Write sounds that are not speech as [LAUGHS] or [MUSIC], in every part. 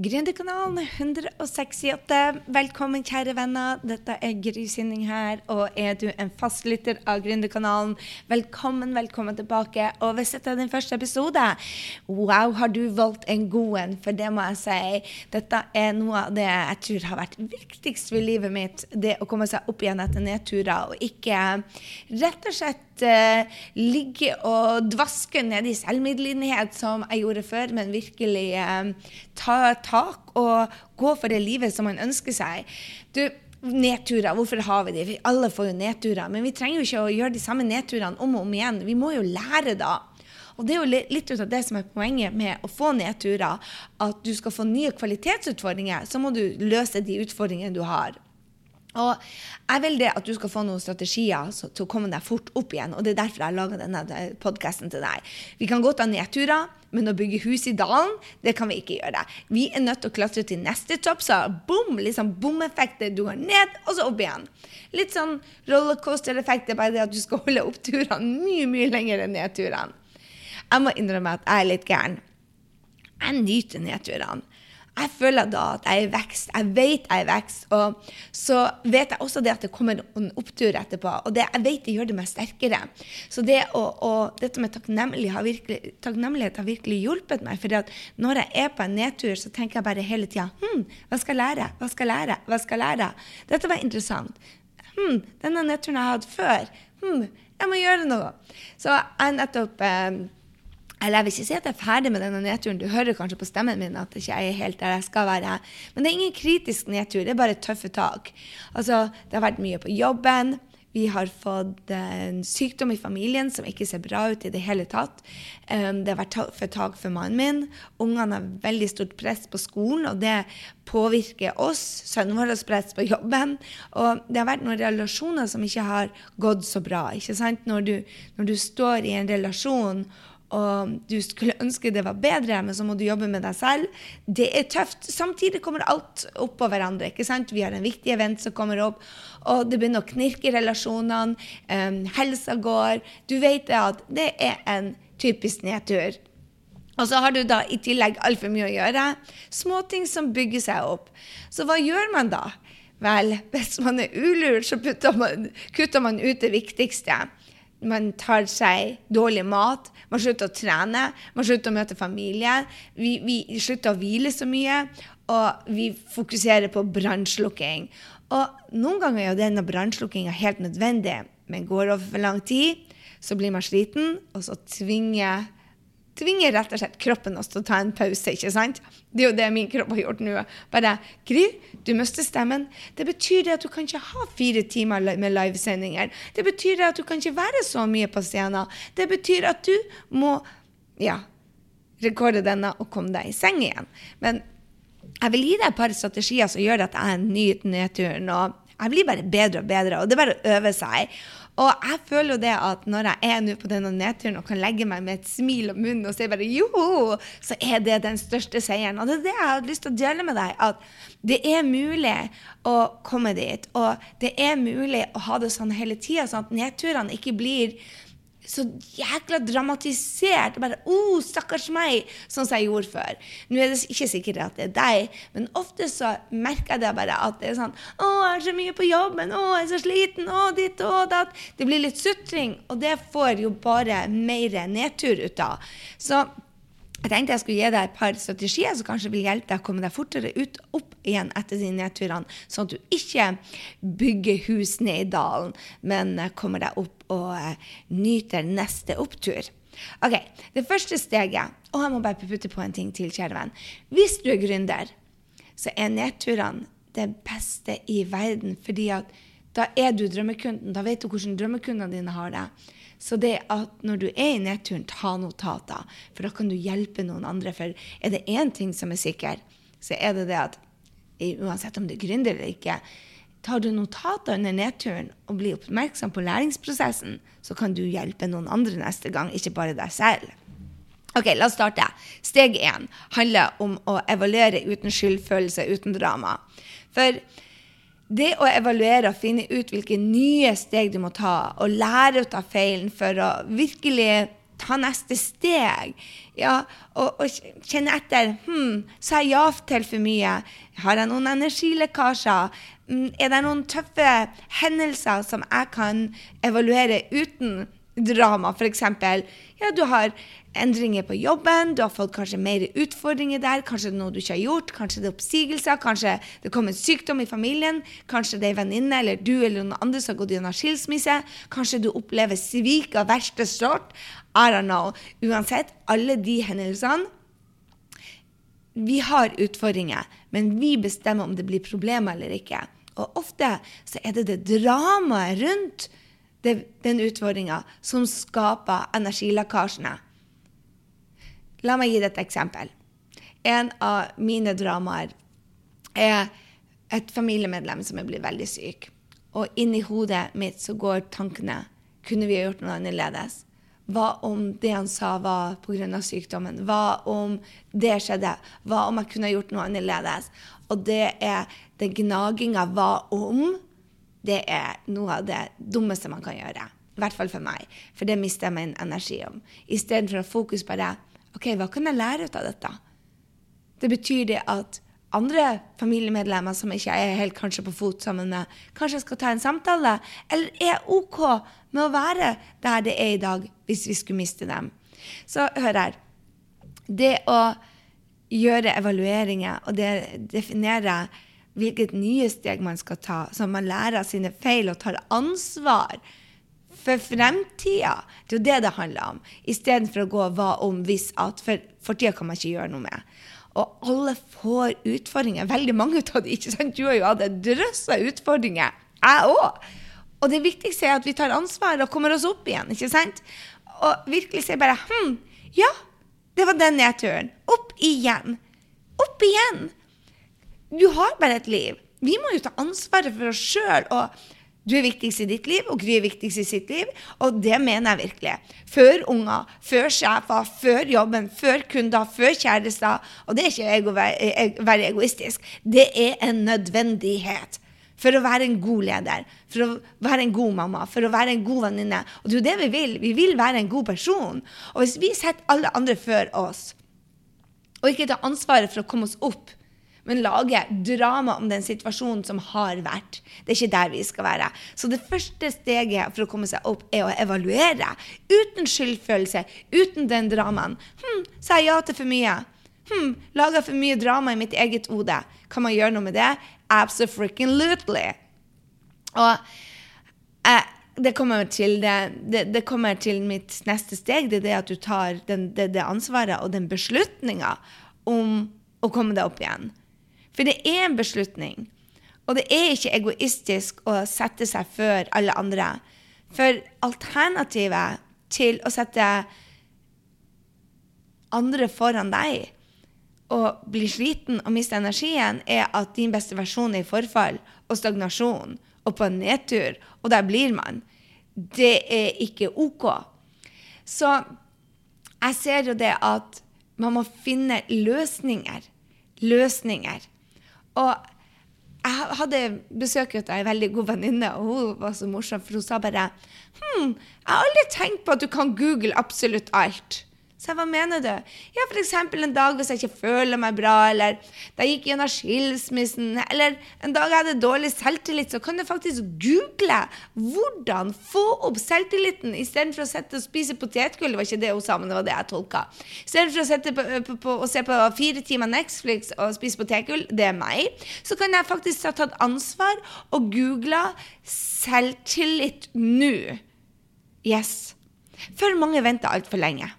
Gründerkanalen 168. Velkommen, kjære venner. Dette er Gry Sinning her. Og er du en fastlytter av Gründerkanalen, velkommen, velkommen tilbake. Og hvis dette er din første episode, wow, har du valgt en god en. For det må jeg si. Dette er noe av det jeg tror har vært viktigst ved livet mitt. Det å komme seg opp igjen etter nedturer, og ikke rett og slett uh, ligge og dvaske nede i selvmedlidenhet som jeg gjorde før, men virkelig eh, ta tak og gå for det livet som man ønsker seg. Du, Nedturer, hvorfor har vi det? Alle får jo nedturer. Men vi trenger jo ikke å gjøre de samme nedturene om og om igjen. Vi må jo lære da. Og det er jo litt ut av det som er poenget med å få nedturer. At du skal få nye kvalitetsutfordringer, så må du løse de utfordringene du har. Og jeg vil det at du skal få noen strategier til å komme deg fort opp igjen. Og det er derfor jeg laga denne podkasten til deg. Vi kan godt ta nedturer, men å bygge hus i dalen, det kan vi ikke gjøre. Vi er nødt til å klatre til neste topp, så bom, liksom bom-effekter. Du går ned, og så opp igjen. Litt sånn rollercoaster-effekt, det er bare det at du skal holde oppturene mye, mye lenger enn nedturene. Jeg må innrømme at jeg er litt gæren. Jeg nyter nedturene jeg føler da at jeg er i vekst. Jeg vet jeg er i vekst. Og så vet jeg også det at det kommer en opptur etterpå. Og det, jeg vet det gjør det meg sterkere. Så det å, og dette med takknemlighet har, virkelig, takknemlighet har virkelig hjulpet meg. For når jeg er på en nedtur, så tenker jeg bare hele tida hm, hva skal jeg lære? Hva skal jeg lære? Hva skal jeg lære? Dette var interessant. Hm, denne nedturen jeg har hatt før. Hm, jeg må gjøre noe. Så jeg nettopp eh, eller jeg vil ikke si at jeg er ferdig med denne nedturen. Du hører kanskje på stemmen min at jeg ikke er helt der jeg skal være. Men det er ingen kritisk nedtur, det er bare tøffe tak. Altså, det har vært mye på jobben. Vi har fått en sykdom i familien som ikke ser bra ut i det hele tatt. Det har vært tøffe tak for mannen min. Ungene har veldig stort press på skolen, og det påvirker oss. Sønnen vår har press på jobben. Og det har vært noen relasjoner som ikke har gått så bra. Når du, når du står i en relasjon og du skulle ønske det var bedre, men så må du jobbe med deg selv. Det er tøft. Samtidig kommer alt opp på hverandre. ikke sant? Vi har en viktig event som kommer opp, og det begynner å knirke i relasjonene. Um, helsa går. Du vet at det er en typisk nedtur. Og så har du da i tillegg altfor mye å gjøre. Småting som bygger seg opp. Så hva gjør man da? Vel, [LAUGHS] hvis man er ulur, så man, kutter man ut det viktigste man tar seg dårlig mat, man slutter å trene, man slutter å møte familie. Vi, vi slutter å hvile så mye, og vi fokuserer på brannslukking. Og noen ganger er jo denne brannslukkinga helt nødvendig, men går det over for lang tid, så blir man sliten, og så tvinger tvinger rett og slett kroppen oss til å ta en pause. ikke sant? Det er jo det min kropp har gjort nå. Bare Gry, du mister stemmen. Det betyr det at du kan ikke ha fire timer med livesendinger. Det betyr det at du kan ikke være så mye på scenen. Det betyr at du må ja, rekorde denne og komme deg i seng igjen. Men jeg vil gi deg et par strategier som gjør at jeg nyter nedturen. og jeg blir bare bedre og bedre, og det er bare å øve seg. Og jeg føler jo det at når jeg er nå på denne nedturen og kan legge meg med et smil om munnen og si bare joho, så er det den største seieren. Og det er det jeg har lyst til å dele med deg. At det er mulig å komme dit. Og det er mulig å ha det sånn hele tida, sånn at nedturene ikke blir så jækla dramatisert. Bare 'Å, oh, stakkars meg', sånn som jeg gjorde før. Nå er det ikke sikkert at det er deg, men ofte så merker jeg det bare at det er sånn 'Å, jeg er så mye på jobben. Å, jeg er så sliten. Å, ditt og datt.' Det blir litt sutring, og det får jo bare mer nedtur ut av. Så jeg tenkte jeg skulle gi deg et par strategier som kanskje vil hjelpe deg å komme deg fortere ut, opp igjen etter de nedturene, sånn at du ikke bygger hus ned i dalen, men eh, kommer deg opp og uh, nyter neste opptur. Ok, Det første steget Og jeg må bare putte på en ting til, kjære venn. Hvis du er gründer, så er nedturene det beste i verden, fordi at da er du drømmekunden. Da vet du hvordan drømmekundene dine har det. Så det at når du er i nedturen, ta notater. For da kan du hjelpe noen andre. For er det én ting som er sikker, så er det det at uansett om du er gründer eller ikke, tar du notater under nedturen og blir oppmerksom på læringsprosessen, så kan du hjelpe noen andre neste gang, ikke bare deg selv. Ok, La oss starte. Steg én handler om å evaluere uten skyldfølelse, uten drama. For det å evaluere og finne ut hvilke nye steg du må ta, og lære å ta feilen for å virkelig ta neste steg. Ja, og, og kjenne etter. Hm, sa jeg ja til for mye? Har jeg noen energilekkasjer? Mm, er det noen tøffe hendelser som jeg kan evaluere uten drama, f.eks. Ja, du har endringer på jobben, du har fått kanskje mer utfordringer der, kanskje det er noe du ikke har gjort, kanskje det er oppsigelser, kanskje det kommer en sykdom i familien, kanskje det er en venninne eller du eller noen andre som har gått gjennom skilsmisse, kanskje du opplever svik av verste sort. I don't know. Uansett, alle de hendelsene Vi har utfordringer, men vi bestemmer om det blir problemer eller ikke. Og ofte så er det det dramaet rundt den utfordringa som skaper energilekkasjene. La meg gi deg et eksempel. En av mine dramaer er et familiemedlem som er blitt veldig syk. Og inni hodet mitt så går tankene kunne vi ha gjort noe annerledes? Hva om det han sa, var pga. sykdommen? Hva om det skjedde? Hva om jeg kunne gjort noe annerledes? Og det er den gnaginga 'hva om' det er noe av det dummeste man kan gjøre. I hvert fall for meg. For det mister jeg min energi om. Istedenfor å fokusere på det. OK, hva kan jeg lære ut av dette? Det betyr det at andre familiemedlemmer som ikke er helt kanskje på fot sammen med, kanskje skal ta en samtale? Eller er OK med å være der det er i dag, hvis vi skulle miste dem? Så hør her. Det å gjøre evalueringer og det definere hvilket nye steg man skal ta, så man lærer av sine feil og tar ansvar for fremtida. Det er jo det det handler om, istedenfor å gå hva om, hvis at. For fortida kan man ikke gjøre noe med. Og alle får utfordringer. Veldig mange av de, ikke sant? Du har jo hatt en drøss av utfordringer. Jeg òg. Og det viktigste er at vi tar ansvar og kommer oss opp igjen. ikke sant? Og virkelig sier bare Hm, ja, det var den nedturen. Opp igjen. Opp igjen. Du har bare et liv. Vi må jo ta ansvaret for oss sjøl. Du er viktigst i ditt liv, og Gry er viktigst i sitt liv. Og det mener jeg virkelig. Før unger, før sjefer, før jobben, før kunder, før kjærester. Og det er ikke å være egoistisk. Det er en nødvendighet. For å være en god leder, for å være en god mamma, for å være en god venninne. Og det er jo det vi vil. Vi vil være en god person. Og hvis vi setter alle andre før oss, og ikke tar ansvaret for å komme oss opp men lage drama om den situasjonen som har vært. Det er ikke der vi skal være. Så det første steget for å komme seg opp, er å evaluere. Uten skyldfølelse, uten den dramaen. Hm, sa jeg ja til for mye? Hm, laga for mye drama i mitt eget hode. Kan man gjøre noe med det? Absolutely. Og eh, det kommer, til det, det, det kommer til mitt neste steg. Det er det at du tar den, det, ansvaret og den beslutninga om å komme deg opp igjen. For det er en beslutning. Og det er ikke egoistisk å sette seg før alle andre. For alternativet til å sette andre foran deg og bli sliten og miste energien, er at din beste versjon er i forfall og stagnasjon og på en nedtur, og der blir man. Det er ikke OK. Så jeg ser jo det at man må finne løsninger. Løsninger. Og jeg hadde besøk av ei veldig god venninne, og hun var så morsom, for hun sa bare Hm, jeg har aldri tenkt på at du kan google absolutt alt. Så jeg, hva mener du? Ja, f.eks. en dag hvis jeg ikke føler meg bra, eller da jeg gikk gjennom skilsmissen, eller en dag jeg hadde dårlig selvtillit, så kan du faktisk google hvordan få opp selvtilliten istedenfor å sitte og spise potetgull. Det var ikke det hun sa, men det var det jeg tolka. Istedenfor å sitte på, og se på fire timer Netflix og spise potetgull, det er meg, så kan jeg faktisk ha tatt ansvar og googla selvtillit nå. Yes. For mange venter altfor lenge.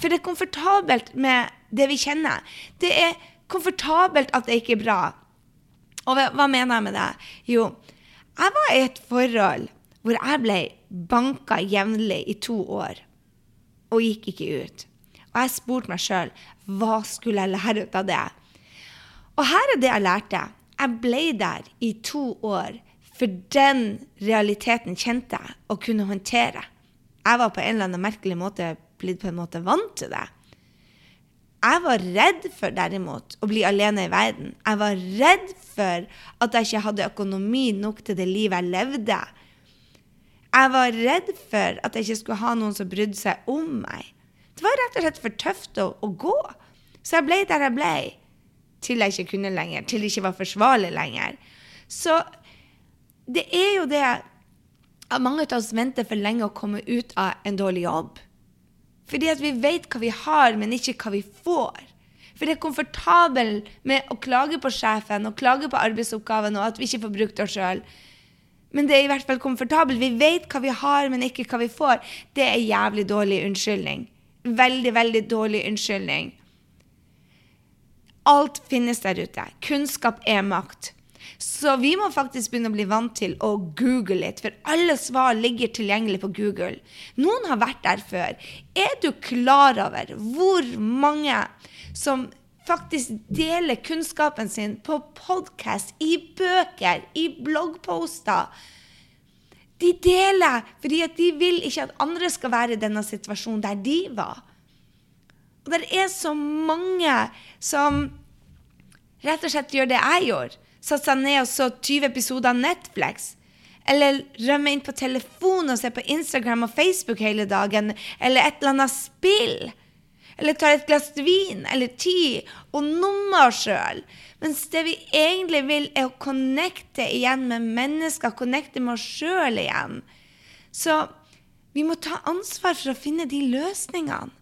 For det er komfortabelt med det vi kjenner. Det er komfortabelt at det ikke er bra. Og hva, mener jeg med det? Jo, jeg var i et forhold hvor jeg ble banka jevnlig i to år og gikk ikke ut. Og jeg spurte meg sjøl hva skulle jeg lære ut av det. Og her er det jeg lærte. Jeg ble der i to år, for den realiteten kjente jeg og kunne håndtere. Jeg var på en eller annen merkelig måte blitt på en måte vant til det. Jeg var redd for derimot å bli alene i verden. Jeg var redd for at jeg ikke hadde økonomi nok til det livet jeg levde. Jeg var redd for at jeg ikke skulle ha noen som brydde seg om meg. Det var rett og slett for tøft å, å gå. Så jeg ble der jeg ble. Til jeg ikke kunne lenger. Til det ikke var forsvarlig lenger. Så det er jo det at mange av oss venter for lenge å komme ut av en dårlig jobb. Fordi at vi vet hva vi har, men ikke hva vi får. For det er komfortabelt med å klage på sjefen og klage på arbeidsoppgaven og at vi ikke får brukt oss sjøl. Men det er i hvert fall komfortabelt. Vi vet hva vi har, men ikke hva vi får. Det er jævlig dårlig unnskyldning. Veldig, veldig dårlig unnskyldning. Alt finnes der ute. Kunnskap er makt. Så vi må faktisk begynne å bli vant til å google litt, for alle svar ligger tilgjengelig på Google. Noen har vært der før. Er du klar over hvor mange som faktisk deler kunnskapen sin på podkast, i bøker, i bloggposter? De deler fordi de vil ikke at andre skal være i denne situasjonen der de var. Og det er så mange som rett og slett gjør det jeg gjorde satt seg ned og så 20 episoder av Netflix. Eller rømme inn på telefonen og se på Instagram og Facebook hele dagen. Eller et eller annet spill. Eller ta et glass vin eller ti og numme oss sjøl. Mens det vi egentlig vil, er å connecte igjen med mennesker. Connecte med oss sjøl igjen. Så vi må ta ansvar for å finne de løsningene.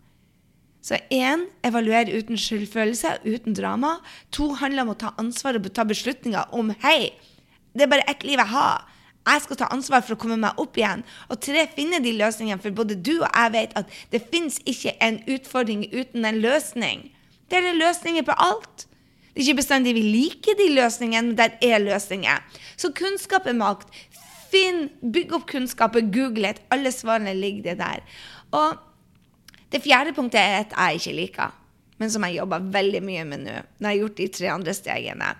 Så én evaluer uten skyldfølelse, uten drama. To handler om å ta ansvar og ta beslutninger om hei, det er bare ett liv jeg har. Jeg skal ta ansvar for å komme meg opp igjen. Og tre, finne de løsningene, for både du og jeg vet at det fins ikke en utfordring uten en løsning. Det er løsninger på alt. Det er ikke bestandig vi liker de løsningene, men der er løsninger. Så kunnskap er makt. Finn, Bygg opp kunnskapen, google det. Alle svarene ligger der. Og det fjerde punktet er et jeg ikke liker, men som jeg jobber veldig mye med nå. Når jeg har gjort de tre andre stegene.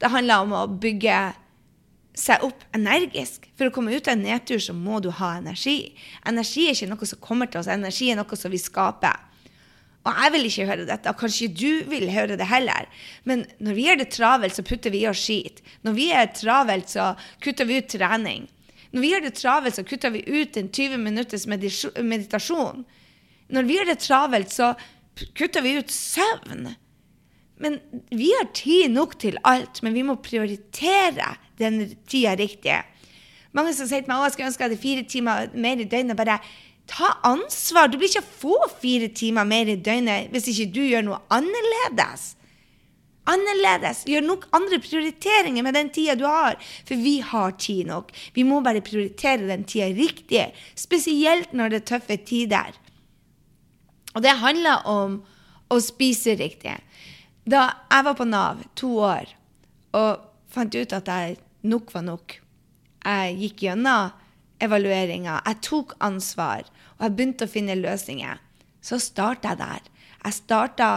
Det handler om å bygge seg opp energisk. For å komme ut av en nedtur så må du ha energi. Energi er ikke noe som kommer til oss, energi er noe som vi skaper. Og jeg vil ikke høre dette, og kanskje du vil høre det heller. Men når vi gjør det travelt, så putter vi i oss skit. Når vi er travelt, så kutter vi ut trening. Når vi gjør det travelt, så kutter vi ut en 20 minutters meditasjon. Når vi har det travelt, så kutter vi ut søvn. Men vi har tid nok til alt, men vi må prioritere den tida riktig. Mange som sier til meg at jeg skulle ønske jeg hadde fire timer mer i døgnet. Bare ta ansvar. Du blir ikke å få fire timer mer i døgnet hvis ikke du gjør noe annerledes. Annerledes. Gjør nok andre prioriteringer med den tida du har. For vi har tid nok. Vi må bare prioritere den tida riktig. Spesielt når det er tøffe tider. Og det handler om å spise riktig. Da jeg var på Nav to år og fant ut at jeg nok var nok, jeg gikk gjennom evalueringa, jeg tok ansvar, og jeg begynte å finne løsninger, så starta jeg der. Jeg starta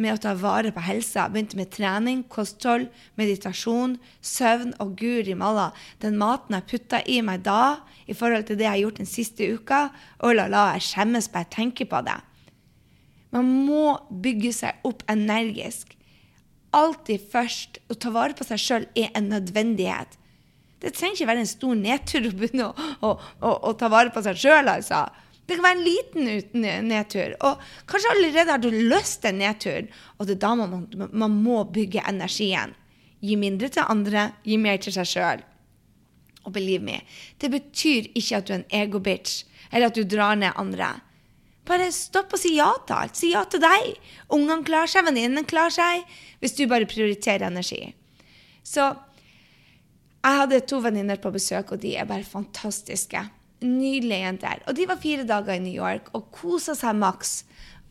med å ta vare på helsa. Begynte med trening, kosthold, meditasjon, søvn og guri malla. Den maten jeg putta i meg da, i forhold til det jeg har gjort den siste uka, oh la la, jeg skjemmes bare jeg tenker på det. Man må bygge seg opp energisk. Alltid først. Å ta vare på seg sjøl er en nødvendighet. Det trenger ikke være en stor nedtur å begynne å, å, å, å ta vare på seg sjøl, altså. Det kan være en liten nedtur. Og kanskje allerede har du lyst til en nedtur. Og det er da man, man må bygge energien. Gi mindre til andre, gi mer til seg sjøl. Og believe me, det betyr ikke at du er en ego-bitch, eller at du drar ned andre. Bare stopp og si ja til alt. Si ja til deg. Ungene klarer seg, venninnene klarer seg, hvis du bare prioriterer energi. Så jeg hadde to venninner på besøk, og de er bare fantastiske. Nydelige jenter. Og de var fire dager i New York og kosa seg maks.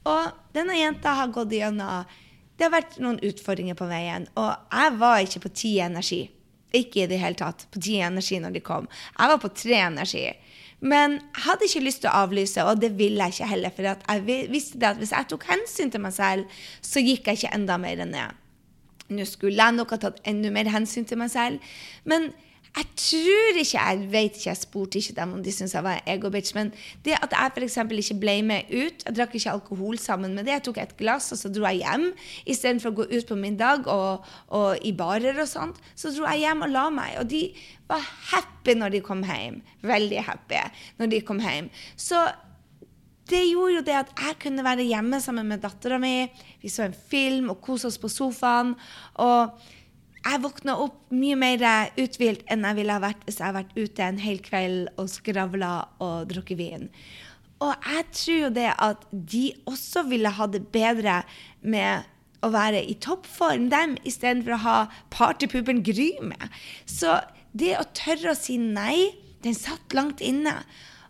Og denne jenta har gått gjennom Det har vært noen utfordringer på veien, og jeg var ikke på ti energi. Ikke i det hele tatt på ti energi når de kom. Jeg var på tre energi. Men jeg hadde ikke lyst til å avlyse, og det ville jeg ikke heller. For jeg visste at hvis jeg tok hensyn til meg selv, så gikk jeg ikke enda mer ned. Nå skulle jeg nok ha tatt enda mer hensyn til meg selv. Men Jeg tror ikke Jeg vet ikke, jeg spurte ikke dem om de syntes jeg var en ego-bitch. Men det at jeg f.eks. ikke ble med ut Jeg drakk ikke alkohol sammen med det. Jeg tok et glass, og så dro jeg hjem. Istedenfor å gå ut på middag og, og, i barer og sånt, så dro jeg hjem og la meg. Og de var happy når de kom hjem. Veldig happy når de kom hjem. Så det gjorde jo det at jeg kunne være hjemme sammen med dattera mi. Vi så en film og kose oss på sofaen. og jeg våkna opp mye mer uthvilt enn jeg ville ha vært hvis jeg hadde vært ute en hel kveld og skravla og drukket vin. Og jeg tror jo det at de også ville ha det bedre med å være i toppform, dem, istedenfor å ha partypoopen Gry med. Så det å tørre å si nei, den satt langt inne.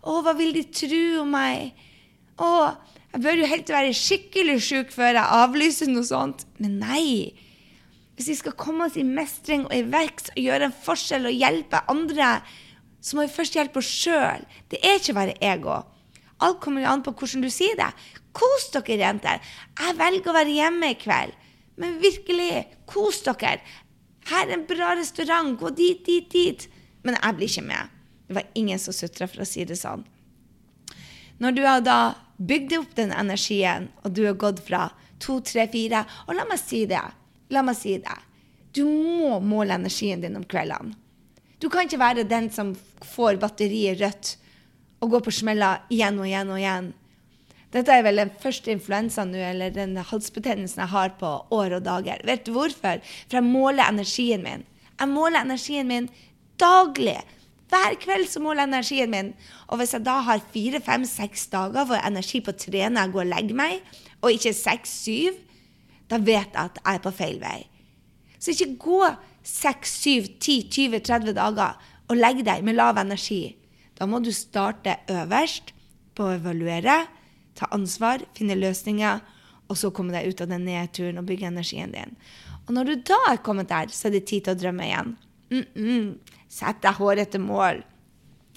Å, hva vil de tro om meg? Å, jeg bør jo helt være skikkelig sjuk før jeg avlyser noe sånt. Men nei. Hvis vi skal komme oss i mestring og i vekst og gjøre en forskjell og hjelpe andre, så må vi først hjelpe oss sjøl. Det er ikke å være ego. Alt kommer jo an på hvordan du sier det. Kos dere, jenter. Jeg velger å være hjemme i kveld. Men virkelig, kos dere. Her er en bra restaurant. Gå dit, dit, dit. Men jeg blir ikke med. Det var ingen som sutra, for å si det sånn. Når du har da bygd opp den energien, og du har gått fra to, tre, fire Og la meg si det. La meg si det. Du må måle energien din om kveldene. Du kan ikke være den som får batteriet rødt og går på smella igjen og igjen og igjen. Dette er vel den første influensaen nå, eller den halsbetennelsen jeg har på år og dager. Vet du hvorfor? For jeg måler energien min. Jeg måler energien min daglig. Hver kveld så måler jeg energien min. Og hvis jeg da har fire, fem, seks dager hvor energi på å trene, jeg går og legger meg, og ikke seks, syv, da vet jeg at jeg er på feil vei. Så ikke gå 6, 7, 10, 20, 30 dager og legg deg med lav energi. Da må du starte øverst på å evaluere, ta ansvar, finne løsninger, og så komme deg ut av den nedturen og bygge energien din. Og når du da er kommet der, så er det tid til å drømme igjen. Mm -mm. Sett deg hårete mål.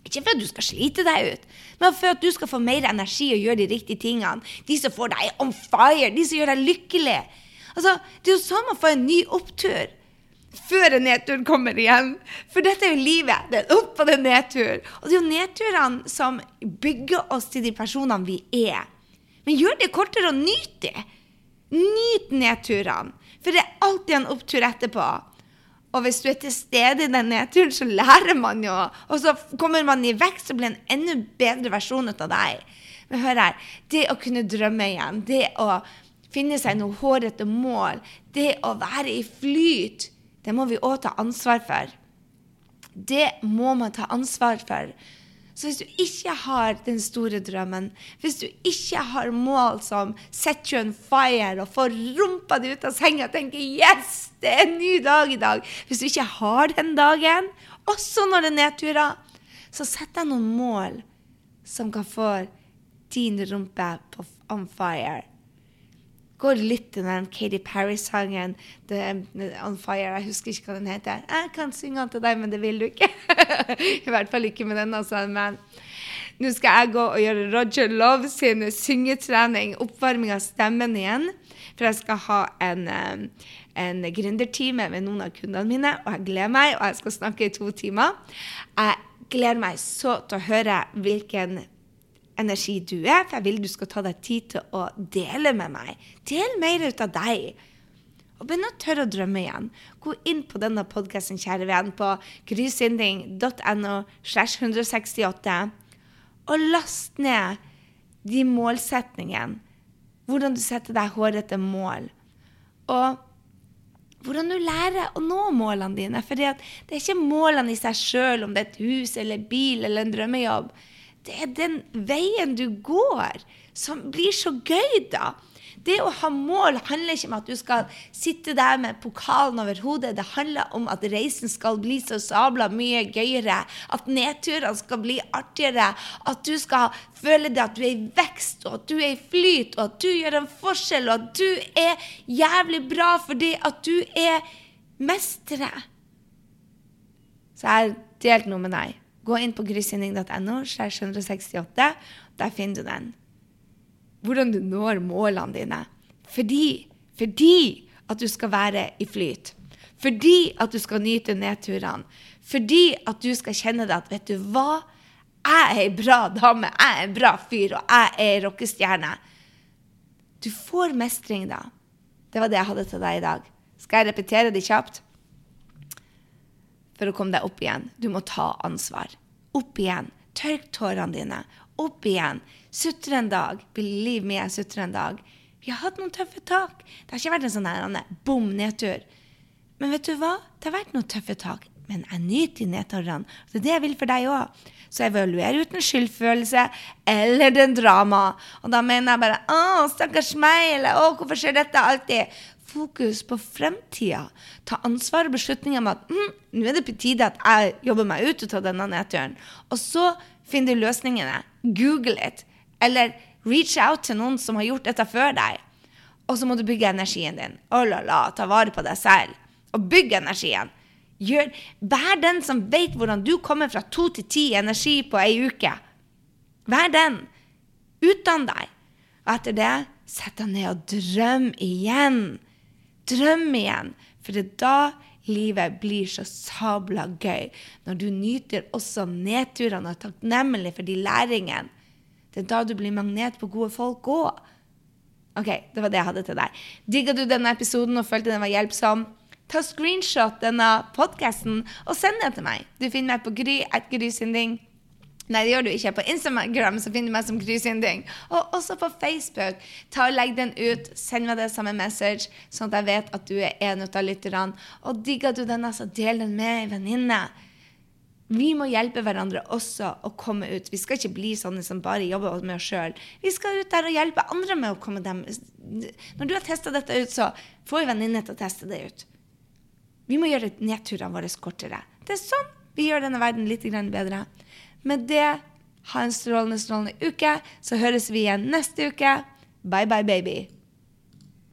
Ikke for at du skal slite deg ut, men for at du skal få mer energi og gjøre de riktige tingene. De som får deg on fire, de som gjør deg lykkelig. Altså, det er jo sånn man får en ny opptur. Før en nedtur kommer igjen. For dette er jo livet. Det er opp og det er nedtur. Og det er jo nedturene som bygger oss til de personene vi er. Men gjør det kortere og nyt det. Nyt nedturene. For det er alltid en opptur etterpå. Og hvis du er til stede i den nedturen, så lærer man jo. Og så kommer man i vekst og blir en enda bedre versjon av deg. Men hør her. Det å kunne drømme igjen, det å finne seg noe hårete mål, det å være i flyt, det må vi òg ta ansvar for. Det må man ta ansvar for. Så hvis du ikke har den store drømmen, hvis du ikke har mål som setter you on fire og får rumpa di ut av senga og tenker 'yes, det er en ny dag i dag', hvis du ikke har den dagen, også når det er nedturer, så sett deg noen mål som kan få din rumpe på on fire går litt til den Katy Perry-sangen On Fire. Jeg husker ikke hva den heter. Jeg kan synge den til deg, men det vil du ikke. [LAUGHS] I hvert fall ikke med denne sangen. Nå skal jeg gå og gjøre Roger Love sin syngetrening, oppvarming av stemmen igjen. For jeg skal ha en, eh, en gründertime med noen av kundene mine, og jeg gleder meg. Og jeg skal snakke i to timer. Jeg gleder meg så til å høre hvilken energi du er, for jeg vil du skal ta deg tid til å dele med meg. Del mer ut av deg. Og begynn å tørre å drømme igjen. Gå inn på denne podkasten, kjære venn, på grysynding.no slash 168, og last ned de målsetningene. Hvordan du setter deg hårete mål. Og hvordan du lærer å nå målene dine. For det er ikke målene i seg sjøl, om det er et hus eller bil eller en drømmejobb det er den veien du går, som blir så gøy, da. Det å ha mål handler ikke om at du skal sitte der med pokalen over hodet. Det handler om at reisen skal bli så sabla mye gøyere. At nedturene skal bli artigere. At du skal føle det at du er i vekst, og at du er i flyt, og at du gjør en forskjell, og at du er jævlig bra fordi at du er mestere. Så jeg har delt noe med deg. Gå inn på grysynding.no. Der finner du den. Hvordan du når målene dine. Fordi, fordi at du skal være i flyt. Fordi at du skal nyte nedturene. Fordi at du skal kjenne det at vet du hva? Jeg er ei bra dame, jeg er en bra fyr, og jeg er ei rockestjerne. Du får mestring da. Det var det jeg hadde til deg i dag. Skal jeg repetere det kjapt? For å komme deg opp igjen. Du må ta ansvar. Opp igjen. Tørk tårene dine. Opp igjen. Sutre en dag. Believe me, jeg sutrer en dag. Vi har hatt noen tøffe tak. Det har ikke vært en sånn bom nedtur. Men vet du hva? Det har vært noen tøffe tak. Men jeg nyter de nedturene. Det er det jeg vil for deg òg. Så evaluer uten skyldfølelse eller den drama. Og da mener jeg bare 'Å, stakkars meg', eller 'Å, hvorfor skjer dette alltid?' Fokus på fremtida. Ta ansvar og beslutninger om at mm, 'Nå er det på tide at jeg jobber meg ut av denne nedturen'. Og så finner du løsningene. Google it. Eller reach out til noen som har gjort dette før deg. Og så må du bygge energien din. Oh la la, ta vare på deg selv. Og bygg energien. Gjør, vær den som vet hvordan du kommer fra to til ti energi på ei uke. Vær den. Utdann deg. Og etter det, sett deg ned og drøm igjen. Drøm igjen. For det er da livet blir så sabla gøy. Når du nyter også nedturene og er takknemlig for de læringene. Det er da du blir magnet på gode folk òg. OK, det var det jeg hadde til deg. Digga du denne episoden og følte den var hjelpsom? ta screenshot denne podkasten og send den til meg. Du finner meg på Gry at Grysynding. Nei, det gjør du ikke. På Instagram så finner du meg som Grysynding. Og også på Facebook. Ta og Legg den ut. Send meg det samme message, sånn at jeg vet at du er en av lytterne. Og digger du denne, så del den med ei venninne. Vi må hjelpe hverandre også å komme ut. Vi skal ikke bli sånne som bare jobber med oss sjøl. Vi skal ut der og hjelpe andre med å komme dem Når du har testa dette ut, så får venninne til å teste det ut. Vi må gjøre nedturene våre kortere. Det er sånn vi gjør denne verden litt bedre. Med det, ha en strålende, strålende uke. Så høres vi igjen neste uke. Bye, bye, baby.